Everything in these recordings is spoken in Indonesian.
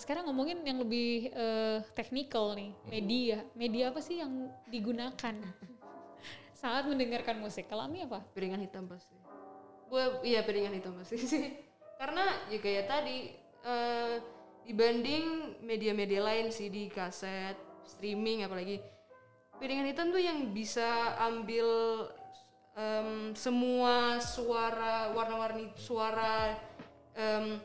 sekarang ngomongin yang lebih uh, teknikal nih, media. Media apa sih yang digunakan saat mendengarkan musik? Kalau Ami apa? Piringan hitam pasti. Gue iya piringan hitam pasti sih. Karena ya kayak tadi uh, dibanding media-media lain CD, kaset, streaming apalagi piringan hitam tuh yang bisa ambil um, semua suara warna-warni suara um,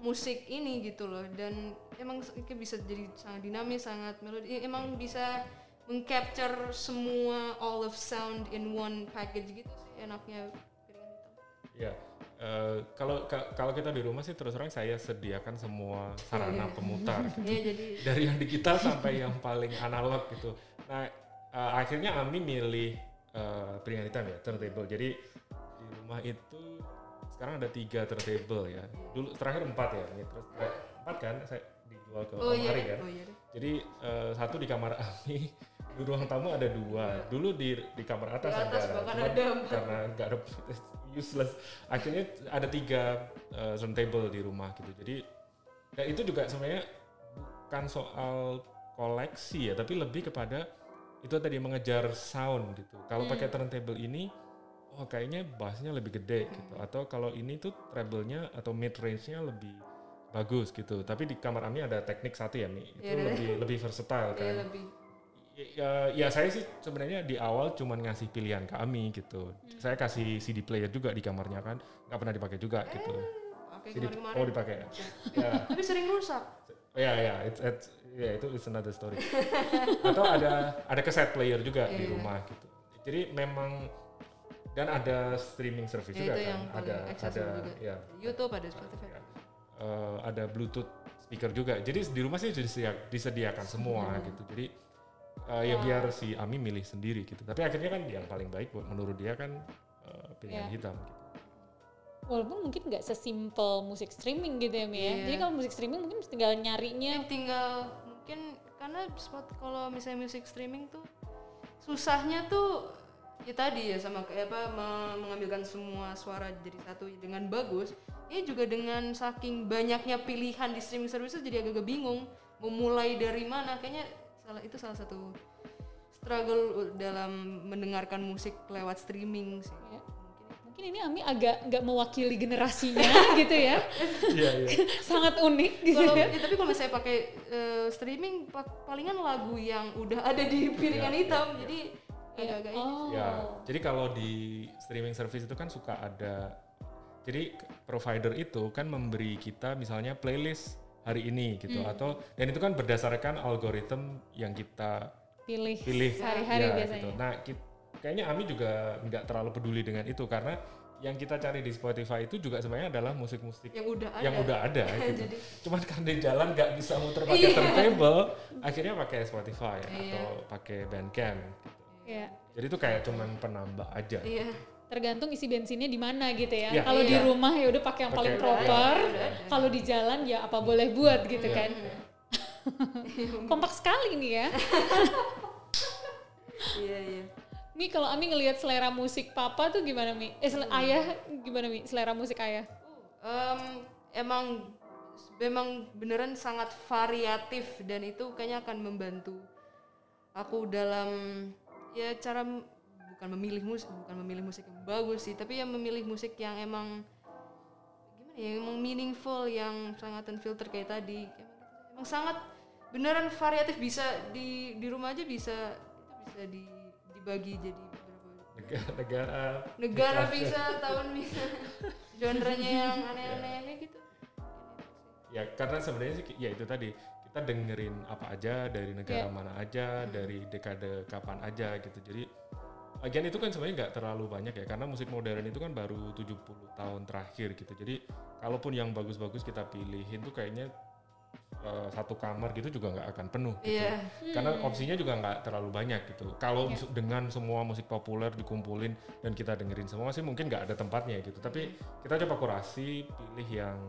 musik ini gitu loh dan emang bisa jadi sangat dinamis sangat melodi ya, emang bisa mengcapture semua all of sound in one package gitu sih enaknya piringan hitam. Ya, uh, kalau kalau kita di rumah sih terus terang saya sediakan semua sarana yeah. pemutar gitu. yeah, jadi dari yang digital sampai yang paling analog gitu. Nah, uh, akhirnya Ami milih uh, piringan hitam ya, turntable. Jadi di rumah itu sekarang ada tiga turntable ya dulu terakhir empat ya ini terus eh, empat kan saya dijual ke oh, iya. kan oh, iya. jadi uh, satu di kamar Ami di ruang tamu ada dua iya. dulu di di kamar atas, di atas ada, ada karena nggak ada useless akhirnya ada tiga uh, turntable di rumah gitu jadi dan itu juga sebenarnya bukan soal koleksi ya tapi lebih kepada itu tadi mengejar sound gitu kalau hmm. pakai turntable ini oh kayaknya bassnya lebih gede hmm. gitu atau kalau ini tuh treble-nya atau mid range-nya lebih bagus gitu tapi di kamar Ami ada teknik satu ya Mi itu yeah, lebih yeah. lebih versatile iya, kan yeah, lebih. Ya, ya saya sih sebenarnya di awal cuma ngasih pilihan ke Ami gitu hmm. saya kasih CD player juga di kamarnya kan nggak pernah dipakai juga eh, gitu CD, oh dipakai ya, ya. tapi sering rusak ya ya it's, it's, ya itu it's another story atau ada ada cassette player juga yeah. di iya. rumah gitu jadi memang dan ada streaming service ya, juga itu kan yang ada ada juga. ya YouTube ada Spotify ya. uh, ada Bluetooth speaker juga jadi di rumah sih disediakan, disediakan semua hmm. gitu jadi uh, ya biar si Ami milih sendiri gitu tapi akhirnya kan yang paling baik menurut dia kan uh, pilihan ya. hitam gitu walaupun mungkin nggak sesimpel musik streaming gitu ya Mi yeah. ya. Jadi kalau musik streaming mungkin tinggal nyarinya. Ya, tinggal mungkin karena spot kalau misalnya musik streaming tuh susahnya tuh ya tadi ya sama kayak apa mengambilkan semua suara jadi satu dengan bagus ini juga dengan saking banyaknya pilihan di streaming services jadi agak-agak bingung memulai dari mana kayaknya salah itu salah satu struggle dalam mendengarkan musik lewat streaming sih ya. mungkin ini Ami agak nggak mewakili generasinya gitu ya yeah, yeah. sangat unik gitu kalo, ya. ya tapi kalau misalnya pakai uh, streaming palingan lagu yang udah ada di piringan yeah, hitam jadi agak-agak oh. Ya, jadi kalau di streaming service itu kan suka ada jadi provider itu kan memberi kita misalnya playlist hari ini gitu hmm. atau dan itu kan berdasarkan algoritma yang kita pilih pilih sehari-hari ya, biasanya. Gitu. Nah, kita, kayaknya Ami juga nggak terlalu peduli dengan itu karena yang kita cari di Spotify itu juga sebenarnya adalah musik-musik yang udah ada, yang udah ada gitu. Jadi, Cuman karena di jalan nggak bisa muter pakai iya. turntable, akhirnya pakai Spotify iya. atau pakai Bandcamp. Iya. Jadi itu kayak cuman penambah aja. Iya. Tergantung isi bensinnya di mana gitu ya. ya. Kalau iya. di rumah ya udah pakai yang paling proper. Ya, Kalau di jalan ya apa boleh buat gitu iya. kan. Kompak sekali nih ya. iya iya. Mi kalau Ami ngelihat selera musik papa tuh gimana Mi? Eh sel- hmm. ayah gimana Mi? Selera musik ayah? Um, emang memang beneran sangat variatif dan itu kayaknya akan membantu aku dalam ya cara bukan memilih musik bukan memilih musik yang bagus sih tapi yang memilih musik yang emang gimana ya emang meaningful yang sangat unfilter kayak tadi. Emang sangat beneran variatif bisa di di rumah aja bisa itu bisa di, dibagi jadi beberapa negara. Negara bisa tahun bisa. Genrenya yang aneh-aneh gitu. Ya karena sebenarnya sih ya itu tadi kita dengerin apa aja dari negara yeah. mana aja hmm. dari dekade kapan aja gitu jadi Lagian itu kan sebenarnya nggak terlalu banyak ya karena musik modern itu kan baru 70 tahun terakhir gitu. Jadi kalaupun yang bagus-bagus kita pilihin tuh kayaknya uh, satu kamar gitu juga nggak akan penuh gitu. Yeah. Karena hmm. opsinya juga nggak terlalu banyak gitu. Kalau yeah. dengan semua musik populer dikumpulin dan kita dengerin semua sih mungkin nggak ada tempatnya gitu. Tapi kita coba kurasi pilih yang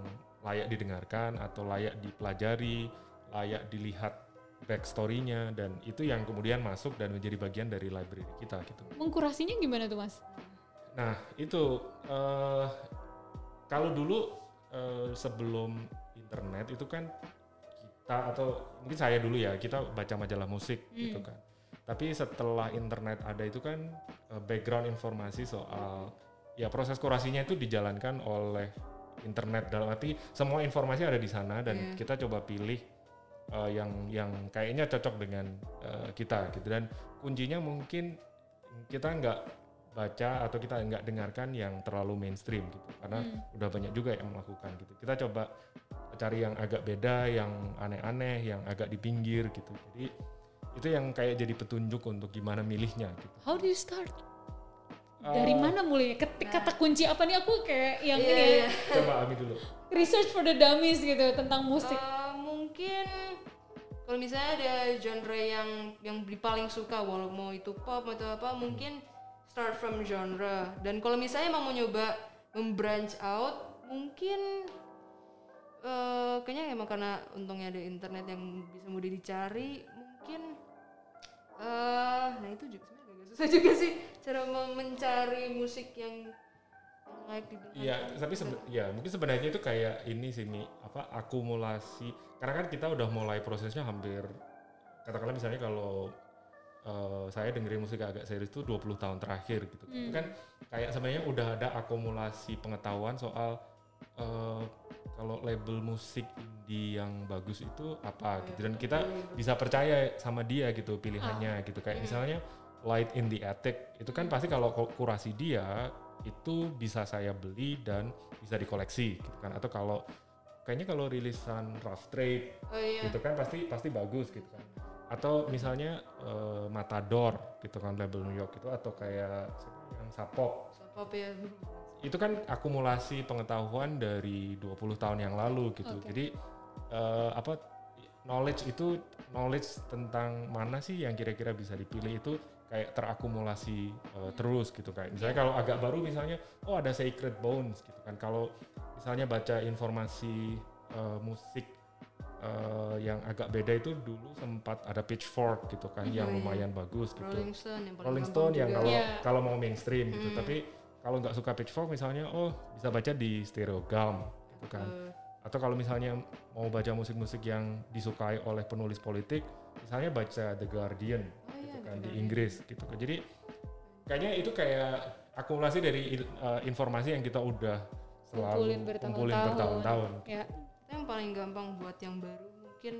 layak didengarkan atau layak dipelajari layak dilihat backstory-nya dan itu yang kemudian masuk dan menjadi bagian dari library kita gitu. Mengkurasinya gimana tuh mas? Nah itu uh, kalau dulu uh, sebelum internet itu kan ta, atau mungkin saya dulu ya kita baca majalah musik Hmm. gitu kan tapi setelah internet ada itu kan eh, background informasi soal ya proses kurasinya itu dijalankan oleh internet dalam arti semua informasi ada di sana dan Iya. kita coba pilih eh, yang yang kayaknya cocok dengan eh, kita gitu dan kuncinya mungkin kita nggak baca atau kita nggak dengarkan yang terlalu mainstream gitu karena Hmm. udah banyak juga yang melakukan gitu kita coba cari yang agak beda yang aneh-aneh yang agak di pinggir gitu jadi itu yang kayak jadi petunjuk untuk gimana milihnya gitu How do you start? Dari Eh, mana mulainya? Ketik kata kunci apa nih aku kayak yang Iya, ini ya, iya. coba Ami dulu research for the dummies gitu tentang musik. Eh, mungkin kalau misalnya ada genre yang yang paling suka walau mau itu pop atau apa mungkin start from genre. Dan kalau misalnya emang mau nyoba membranch out mungkin eh kayaknya emang karena untungnya ada internet yang bisa mudah dicari mungkin eh nah itu juga sebenarnya agak susah juga sih cara mencari musik yang layak didengar Iya, tapi sebe- ya mungkin sebenarnya itu kayak ini sih Mi, apa akumulasi. Karena kan kita udah mulai prosesnya hampir katakanlah misalnya kalau eh, saya dengerin musik agak serius itu 20 tahun terakhir gitu. Itu kan kayak sebenarnya udah ada akumulasi pengetahuan soal eh, kalau label musik indie yang bagus itu apa gitu. dan kita bisa percaya sama dia gitu pilihannya gitu. Kayak misalnya Light in the Attic. Itu kan pasti kalau kurasi dia itu bisa saya beli dan bisa dikoleksi gitu kan. Atau kalau kayaknya kalau rilisan Rough Trade oh iya. gitu kan pasti pasti bagus gitu kan. Atau misalnya eh, Matador gitu kan label New York itu atau kayak yang Sapop. Pop ya itu kan akumulasi pengetahuan dari 20 tahun yang lalu gitu. Oke. Jadi eh, apa knowledge itu knowledge tentang mana sih yang kira-kira bisa dipilih itu kayak terakumulasi eh, terus gitu kayak misalnya kalau agak baru misalnya oh ada Sacred Bones gitu kan. Kalau misalnya baca informasi eh, musik eh, yang agak beda itu dulu sempat ada Pitchfork gitu kan yang iya. lumayan bagus gitu. Rolling Stone yang Rolling Stone yang kalau Iya. kalau mau mainstream gitu Hmm. tapi kalau nggak suka Pitchfork misalnya oh bisa baca di Stereogum gitu kan Eh, atau kalau misalnya mau baca musik-musik yang disukai oleh penulis politik misalnya baca The Guardian gitu kan di benar. Inggris gitu kan jadi kayaknya itu kayak akumulasi dari eh, informasi yang kita udah selalu Kumpulin bertahun-tahun. bertahun-tahun Ya. Itu yang paling gampang buat yang baru mungkin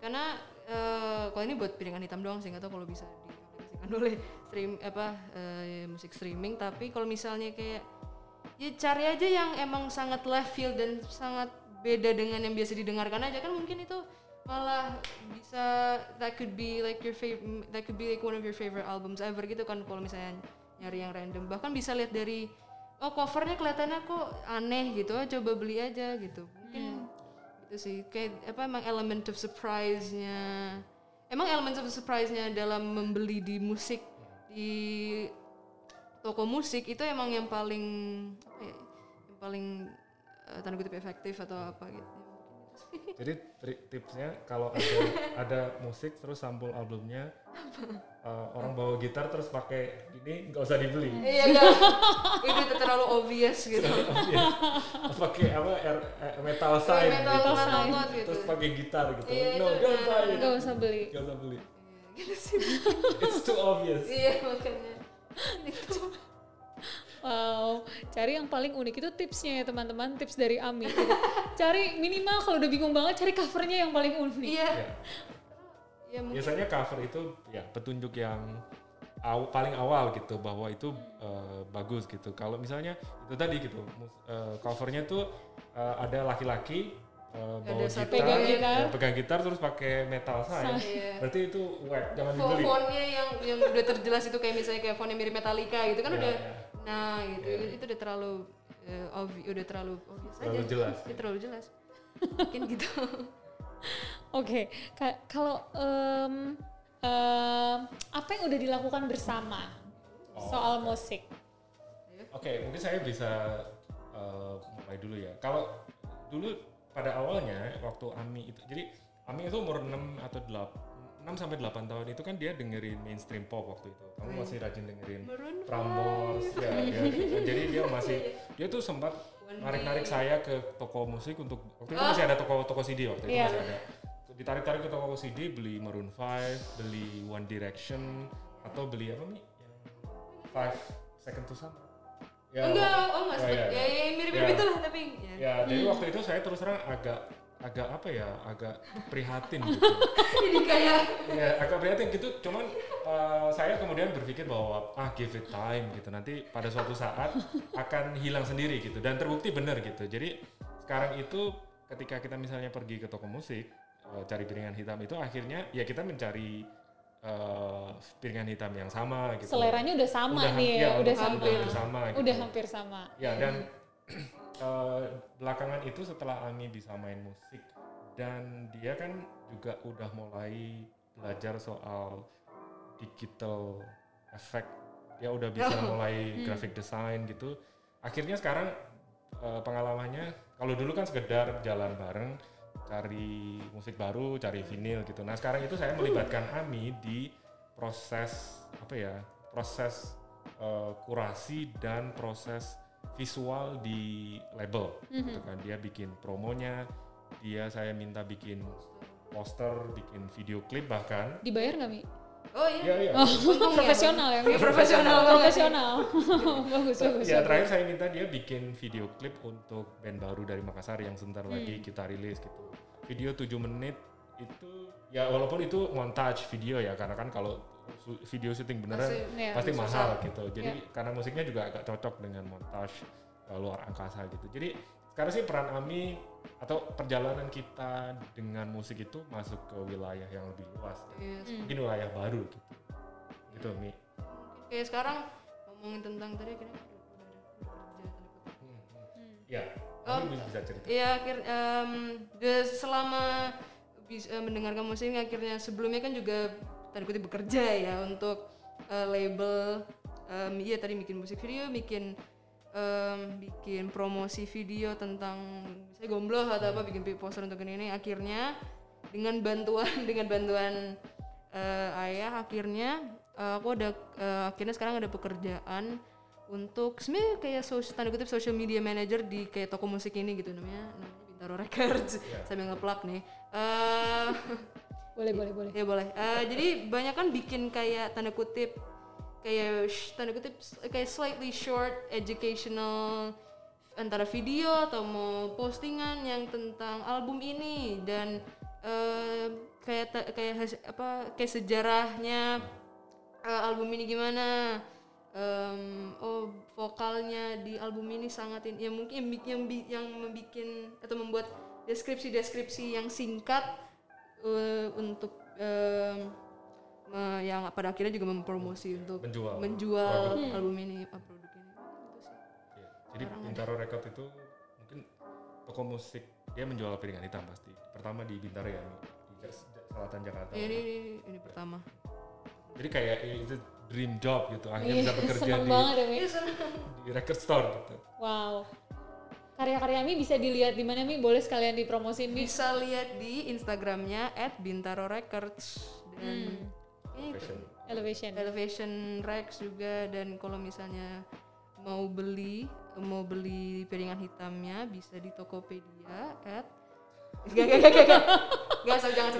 karena eh, kalau ini buat piringan hitam doang sih nggak tahu kalau bisa diaplikasikan oleh stream apa eh, musik streaming tapi kalau misalnya kayak ya cari aja yang emang sangat left field dan sangat beda dengan yang biasa didengarkan aja kan mungkin itu malah bisa that could be like your favorite that could be like one of your favorite albums ever gitu kan kalau misalnya nyari yang random. Bahkan bisa lihat dari oh covernya kelihatannya kok aneh gitu oh, coba beli aja gitu. Mungkin itu sih. Kayak apa emang element of surprise-nya emang element of surprise-nya dalam membeli di musik di toko musik itu emang yang paling apa ya, yang paling eh, tanda kutip efektif atau apa gitu jadi tri- tipsnya kalau ada ada musik terus sampul albumnya eh, orang bawa gitar terus pakai ini nggak usah dibeli iya itu udah terlalu obvious gitu Iya. pakai apa R- eh, metal sign metal gitu. metal sign. note gitu terus pakai gitar gitu Iya, no don't buy it Gak usah beli. nggak usah beli gitu sih it's too obvious iya makanya Wow, cari yang paling unik itu tipsnya ya teman-teman, tips dari Ami. gitu. Cari minimal kalau udah bingung banget cari covernya yang paling unik. iya Ya. ya mungkin biasanya cover itu ya petunjuk yang aw- paling awal gitu bahwa itu eh, bagus gitu kalau misalnya itu tadi gitu eh, covernya tuh eh, ada laki-laki eh, bawa Ada gitar, Pegang gitar. ya, pegang gitar terus pakai metal sign Iya. berarti itu whack jangan dibeli fontnya yang yang udah terjelas itu kayak misalnya kayak fontnya mirip Metallica gitu kan Ya, udah ya. Nah gitu Ya. itu udah terlalu eh, obvi- udah terlalu obvious Terlalu aja jelas. Itu terlalu jelas mungkin gitu Oke, ka- kalau em, em, apa yang udah dilakukan bersama Oh. soal musik? Oke, mungkin saya bisa eh, mulai dulu ya. Kalau dulu pada awalnya waktu Ami itu, jadi Ami itu umur 6 atau 8, 6 sampai 8 tahun itu kan dia dengerin mainstream pop waktu itu. Kamu masih rajin dengerin Maroon Prambors, ya, ya. Jadi dia masih, dia tuh sempat narik-narik saya ke toko musik untuk waktu itu masih ada toko toko CD waktu itu Iya. masih ada. ditarik-tarik ke toko CD beli Maroon 5 beli One Direction atau beli apa nih yang Five Second to Summer ya, enggak oh enggak ya, ya, ya, ya, mirip-mirip ya, itulah tapi ya, ya hmm. jadi waktu itu saya terus terang agak agak apa ya agak prihatin gitu jadi kayak ya agak prihatin gitu cuman uh, saya kemudian berpikir bahwa ah give it time gitu nanti pada suatu saat akan hilang sendiri gitu dan terbukti benar gitu jadi sekarang itu ketika kita misalnya pergi ke toko musik uh, cari piringan hitam itu akhirnya ya kita mencari uh, piringan hitam yang sama gitu. Seleranya udah sama udah, nih, ya, udah, udah sama. Udah sama gitu. Udah hampir sama. Ya dan uh, belakangan itu setelah Ami bisa main musik dan dia kan juga udah mulai belajar soal digital effect. Dia udah bisa oh. mulai hmm. graphic design gitu. Akhirnya sekarang uh, pengalamannya kalau dulu kan sekedar jalan bareng cari musik baru, cari vinil gitu. Nah sekarang itu saya melibatkan Ami di proses apa ya, proses uh, kurasi dan proses visual di label, mm-hmm. gitu kan. Dia bikin promonya, dia saya minta bikin poster, bikin video klip bahkan. Dibayar nggak mi? Oh iya. Iya, iya. Oh, profesional ya. Profesional. Profesional. bagus, bagus. Ya, terakhir saya minta dia bikin video klip untuk band baru dari Makassar yang sebentar hmm. lagi kita rilis gitu. Video 7 menit itu ya walaupun itu montage video ya karena kan kalau video syuting beneran pasti, ya, pasti mahal gitu. Jadi ya. karena musiknya juga agak cocok dengan montage uh, luar angkasa gitu. Jadi sekarang sih peran Ami atau perjalanan kita dengan musik itu masuk ke wilayah yang lebih luas yes. Hmm. mungkin wilayah baru gitu gitu Mi oke sekarang ngomongin tentang tadi kira hmm, hmm. ya oh, bisa cerita ya akhir um, selama bisa uh, mendengarkan musik akhirnya sebelumnya kan juga tadi kutip bekerja ya untuk uh, label um, iya tadi bikin musik video bikin um, bikin promosi video tentang saya gombloh atau apa bikin poster untuk ini akhirnya dengan bantuan dengan bantuan uh, ayah akhirnya uh, aku ada uh, akhirnya sekarang ada pekerjaan untuk sebenarnya kayak social tanda kutip social media manager di kayak toko musik ini gitu namanya namanya Bintaro Records. Yeah. sambil ngeplak nih. Uh, boleh boleh boleh. Ya boleh. Uh, jadi banyak kan bikin kayak tanda kutip kayak tanda kutip kayak slightly short educational antara video atau mau postingan yang tentang album ini dan uh, kayak kayak apa kayak sejarahnya uh, album ini gimana um, oh vokalnya di album ini sangat ya mungkin yang yang yang membuat atau membuat deskripsi-deskripsi yang singkat uh, untuk um, uh, yang pada akhirnya juga mempromosi untuk menjual, menjual produk. album ini uh, produk ini gitu sih. Ya. Jadi Bintaro Record itu mungkin toko musik dia menjual piringan hitam pasti. Pertama di Bintaro ya di selatan Jakarta. Ini ini, ini pertama. Jadi kayak itu dream job gitu akhirnya iya, bisa bekerja di, banget ya, di record store gitu. Wow. Karya-karya Mi bisa dilihat di mana Mi? Boleh sekalian dipromosin Mi? Bisa lihat di Instagramnya @bintaro_records dan hmm Elevation. Elevation. Elevation Rex juga dan kalau misalnya mau beli mau beli piringan hitamnya bisa di Tokopedia at Gak, gak, gak, gak, gak. Gak, so, jangan.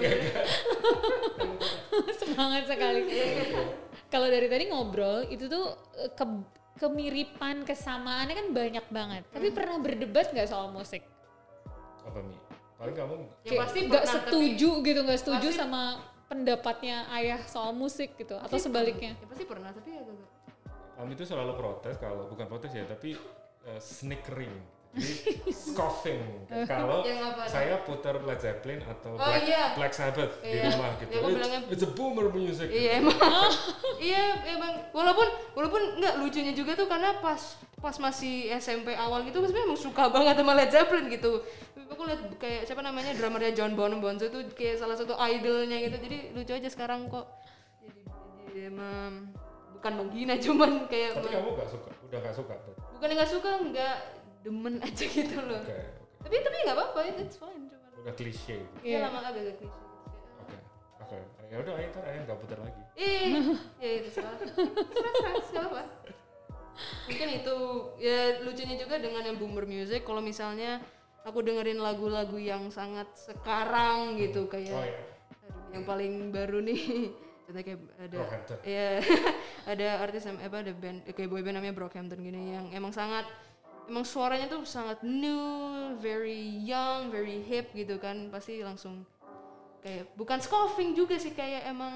Semangat sekali. Kalau dari tadi ngobrol, itu tuh eh, ke, kemiripan, kesamaannya kan banyak banget. Hmm. Tapi pernah berdebat nggak soal musik? Apa, Mi? Paling kamu... Ya pasti gak setuju tapi, gitu, gak setuju pasti, sama pendapatnya ayah soal musik gitu pasti atau sebaliknya? Ya pasti pernah tapi ya gak. Kami itu selalu protes kalau bukan protes ya tapi uh, snickering jadi scoffing kalau saya putar Led Zeppelin atau oh, Black, iya. Black Sabbath iya. di rumah gitu. Iya, it's, it's a boomer music. Iya emang. iya emang walaupun walaupun nggak lucunya juga tuh karena pas pas masih SMP awal gitu sebenarnya emang suka banget sama Led Zeppelin gitu. Aku lihat kayak siapa namanya drummernya John Bonham Bonzo tuh kayak salah satu idolnya gitu. Jadi lucu aja sekarang kok. Jadi, jadi emang bukan menghina cuman kayak tapi kamu gak suka udah gak suka tuh bukan gak suka nggak demen aja gitu loh. Okay, okay. Tapi tapi nggak apa-apa, it's fine. Cuma udah klise. Iya, yeah. lama agak klise. Oke, oke. Ya udah, ayo ntar ayah nggak putar lagi. Ih, ya itu salah. Salah, apa. Mungkin itu ya lucunya juga dengan yang boomer music. Kalau misalnya aku dengerin lagu-lagu yang sangat sekarang gitu kayak Oh iya. aduh, yang paling baru nih contohnya kayak ada ya ada artis yang apa ada band kayak boyband namanya Brockhampton gini yang emang sangat emang suaranya tuh sangat new very young very hip gitu kan pasti langsung kayak bukan scoffing juga sih kayak emang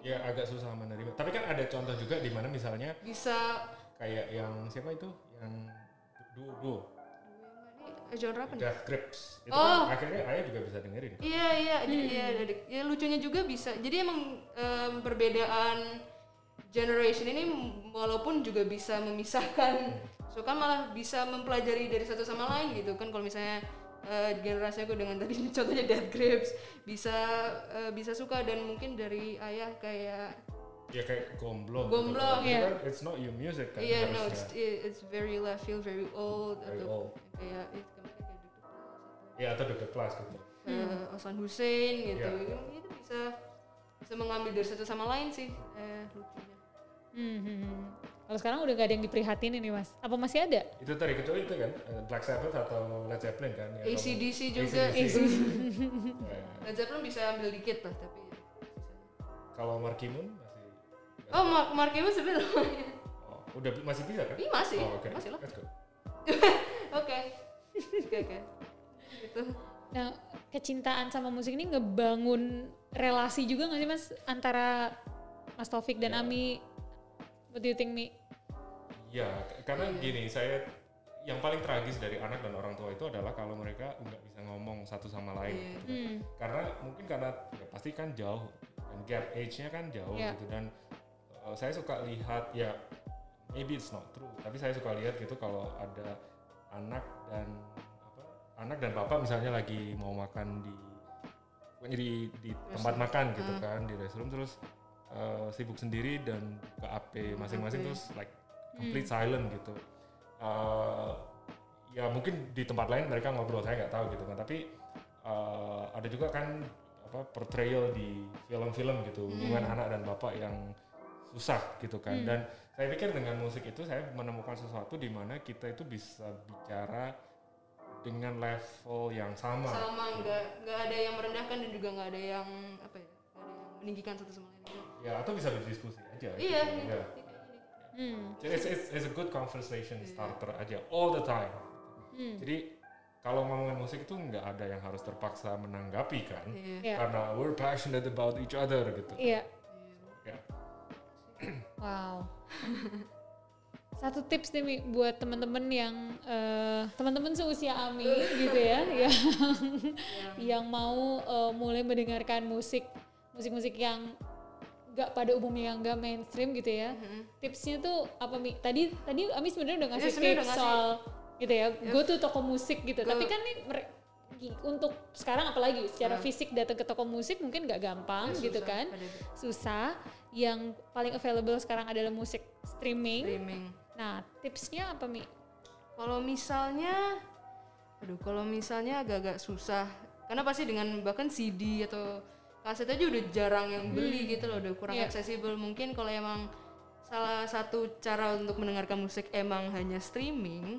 Ya agak susah menerima. Tapi kan ada contoh juga di mana misalnya bisa kayak yang siapa itu yang duo duo genre apa nih? Death Grips itu Oh. kan akhirnya ayah juga bisa dengerin. Iya iya iya ya lucunya juga bisa. Jadi emang em, perbedaan generation ini walaupun juga bisa memisahkan, so kan malah bisa mempelajari dari satu sama lain gitu kan kalau misalnya eh, generasi aku dengan tadi contohnya Death Grips bisa eh, bisa suka dan mungkin dari ayah kayak Ya kayak gomblo. Gomblo, gitu. iya. Itu kan it's not your music kan. iya no it's, it's very left field very old Very atau old. kayak itu kemarin kayak Dr. Plus Ya atau Dr. Plus gitu. eh, Hasan Hussein gitu Iya. itu bisa bisa mengambil dari satu sama lain sih eh, lucunya Hmm, hmm, hmm. Kalau sekarang udah gak ada yang diprihatin ini mas. Apa masih ada? Itu tadi kecuali itu kan eh, Black Sabbath atau Led Zeppelin kan. ya, ACDC juga. AC/DC. Ya. Led Zeppelin bisa ambil dikit lah tapi ya. Kalau Marky Moon masih oh Mark Mark Evans sebenarnya oh, udah masih bisa kan? Iya, masih. Oh, oke. Masih lah. Let's go. oke oke oke gitu Nah, kecintaan sama musik ini ngebangun relasi juga gak sih mas antara Mas Taufik dan Ya. Ami? What do you think Mi? K- karena gini, saya yang paling tragis dari anak dan orang tua itu adalah kalau mereka nggak bisa ngomong satu sama lain. Iya. gitu. Hmm. Karena mungkin karena ya pasti kan jauh, dan gap age-nya kan jauh Iya. gitu dan uh, saya suka lihat ya maybe it's not true, tapi saya suka lihat gitu kalau ada anak dan apa anak dan bapak misalnya lagi mau makan di di, di tempat Restroom. makan gitu Hmm. kan di restroom terus uh, sibuk sendiri dan ke AP masing-masing HP. terus like complete silent gitu. Uh, ya mungkin di tempat lain mereka ngobrol saya nggak tahu gitu kan tapi uh, ada juga kan apa portrayal di film-film gitu hubungan anak dan bapak yang susah gitu kan dan saya pikir dengan musik itu saya menemukan sesuatu di mana kita itu bisa bicara dengan level yang sama sama nggak nggak ada yang merendahkan dan juga nggak ada yang apa ya nggak ada yang meninggikan satu sama lain gitu. ya atau bisa berdiskusi aja iya gitu. gitu. Ya. Hmm. Jadi it's, it's, it's a good conversation starter aja all the time. Hmm. Jadi kalau ngomongin musik itu nggak ada yang harus terpaksa menanggapi kan, Iya. Iya. karena we're passionate about each other gitu. Iya. Ya. Wow. Satu tips nih Mi, buat teman-teman yang eh, teman-teman seusia Ami gitu ya, yang yang mau eh, mulai mendengarkan musik musik-musik yang nggak pada umumnya yang nggak mainstream gitu ya. Tipsnya tuh apa Mi? Tadi tadi Ami sebenarnya udah ngasih sebenarnya tips soal gitu ya. Go to toko musik gitu. Go- Tapi kan nih untuk sekarang apalagi secara Hmm. fisik datang ke toko musik mungkin nggak gampang Ya, gitu susah. kan Ada susah yang paling available sekarang adalah musik streaming streaming nah tipsnya apa mi Kalau misalnya, aduh, kalau misalnya agak-agak susah, karena pasti dengan bahkan CD atau kaset aja udah jarang yang beli gitu loh, udah kurang Iya. aksesibel. Mungkin kalau emang salah satu cara untuk mendengarkan musik emang hanya streaming,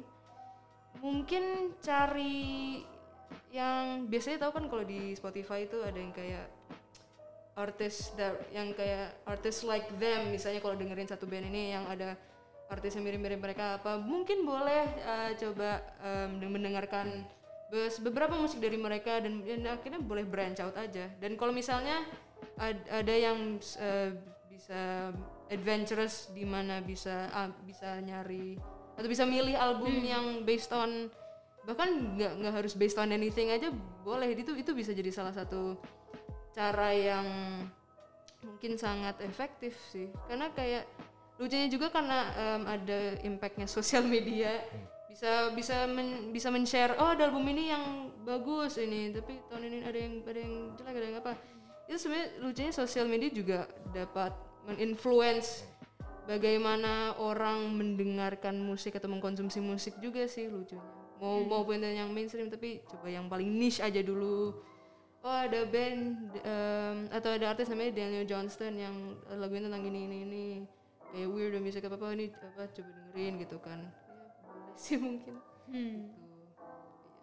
mungkin cari yang biasanya tahu kan kalau di Spotify itu ada yang kayak artis yang kayak artis like them misalnya kalau dengerin satu band ini yang ada artis yang mirip-mirip mereka apa mungkin boleh uh, coba um, den- mendengarkan beberapa musik dari mereka dan, dan akhirnya boleh branch out aja. Dan kalau misalnya ad- ada yang uh, bisa adventurous di mana bisa ah, bisa nyari atau bisa milih album yang based on bahkan nggak nggak harus based on anything aja boleh. Itu itu bisa jadi salah satu cara yang mungkin sangat efektif sih. Karena kayak lucunya juga karena em, ada impactnya sosial media bisa bisa men, bisa men-share oh ada album ini yang bagus ini tapi tahun ini ada yang ada yang jelek ada yang apa. Itu sebenarnya lucunya sosial media juga dapat meninfluence bagaimana orang mendengarkan musik atau mengkonsumsi musik juga sih lucunya. Mau maupun yang mainstream tapi coba yang paling niche aja dulu. Oh ada band em, atau ada artis namanya Daniel Johnston yang lagunya tentang ini ini ini. Kayak weird music apa apa ini apa coba dengerin gitu kan sih mungkin hmm.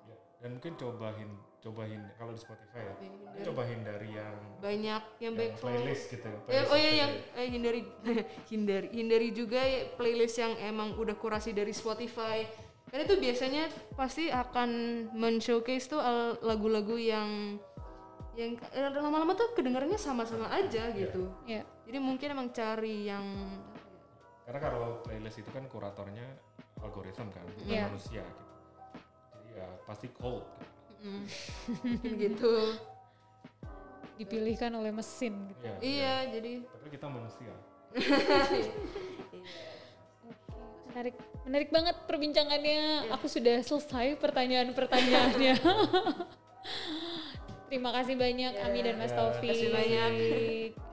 Ya, dan mungkin cobain cobain kalau di Spotify ya hindari. coba hindari yang, banyak yang yang baik playlist gitu Ya, playlist oh ya gitu yang eh, hindari hindari hindari juga ya playlist yang emang udah kurasi dari Spotify. Karena itu biasanya pasti akan men-showcase tuh lagu-lagu yang yang eh, lama-lama tuh kedengarannya sama-sama aja gitu. Ya. Jadi mungkin emang cari yang karena kalau playlist itu kan kuratornya algoritma kan bukan Iya. manusia gitu jadi ya pasti cold gitu. mm, gitu. Dipilihkan oleh mesin gitu. Iya, Iya, jadi tapi kita manusia Menarik, menarik banget perbincangannya. Aku sudah selesai pertanyaan-pertanyaannya. Terima kasih banyak Ya, Ami dan Mas ya. Taufik. Terima kasih banyak.